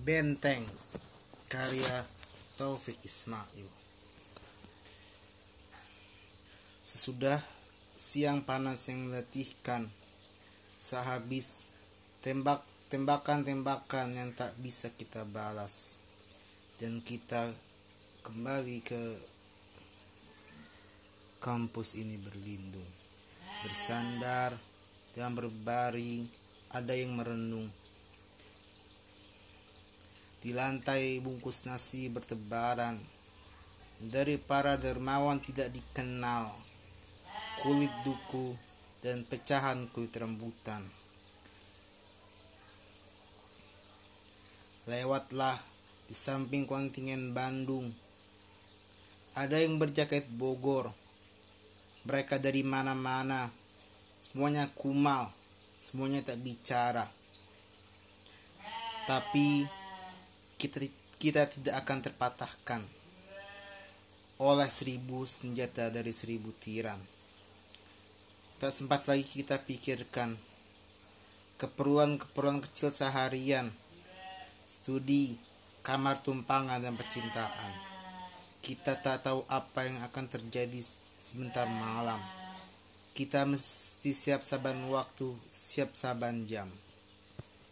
Benteng karya Taufik Ismail. Sesudah siang panas yang meletihkan Sehabis tembak tembakan-tembakan yang tak bisa kita balas. Dan kita kembali ke kampus ini berlindung Bersandar dan berbaring. Ada yang merenung di lantai bungkus nasi bertebaran. Dari para dermawan tidak dikenal kulit duku dan pecahan kulit rambutan. Lewatlah di samping kontingen Bandung. Ada yang berjaket Bogor. Mereka dari mana-mana. Semuanya kumal semuanya tak bicara. Tapi kita, kita tidak akan terpatahkan oleh seribu senjata dari seribu tiran. Tak sempat lagi kita pikirkan keperluan-keperluan kecil seharian, studi, kamar tumpangan dan percintaan. Kita tak tahu apa yang akan terjadi sebentar malam. Kita mesti siap saban waktu, siap saban jam.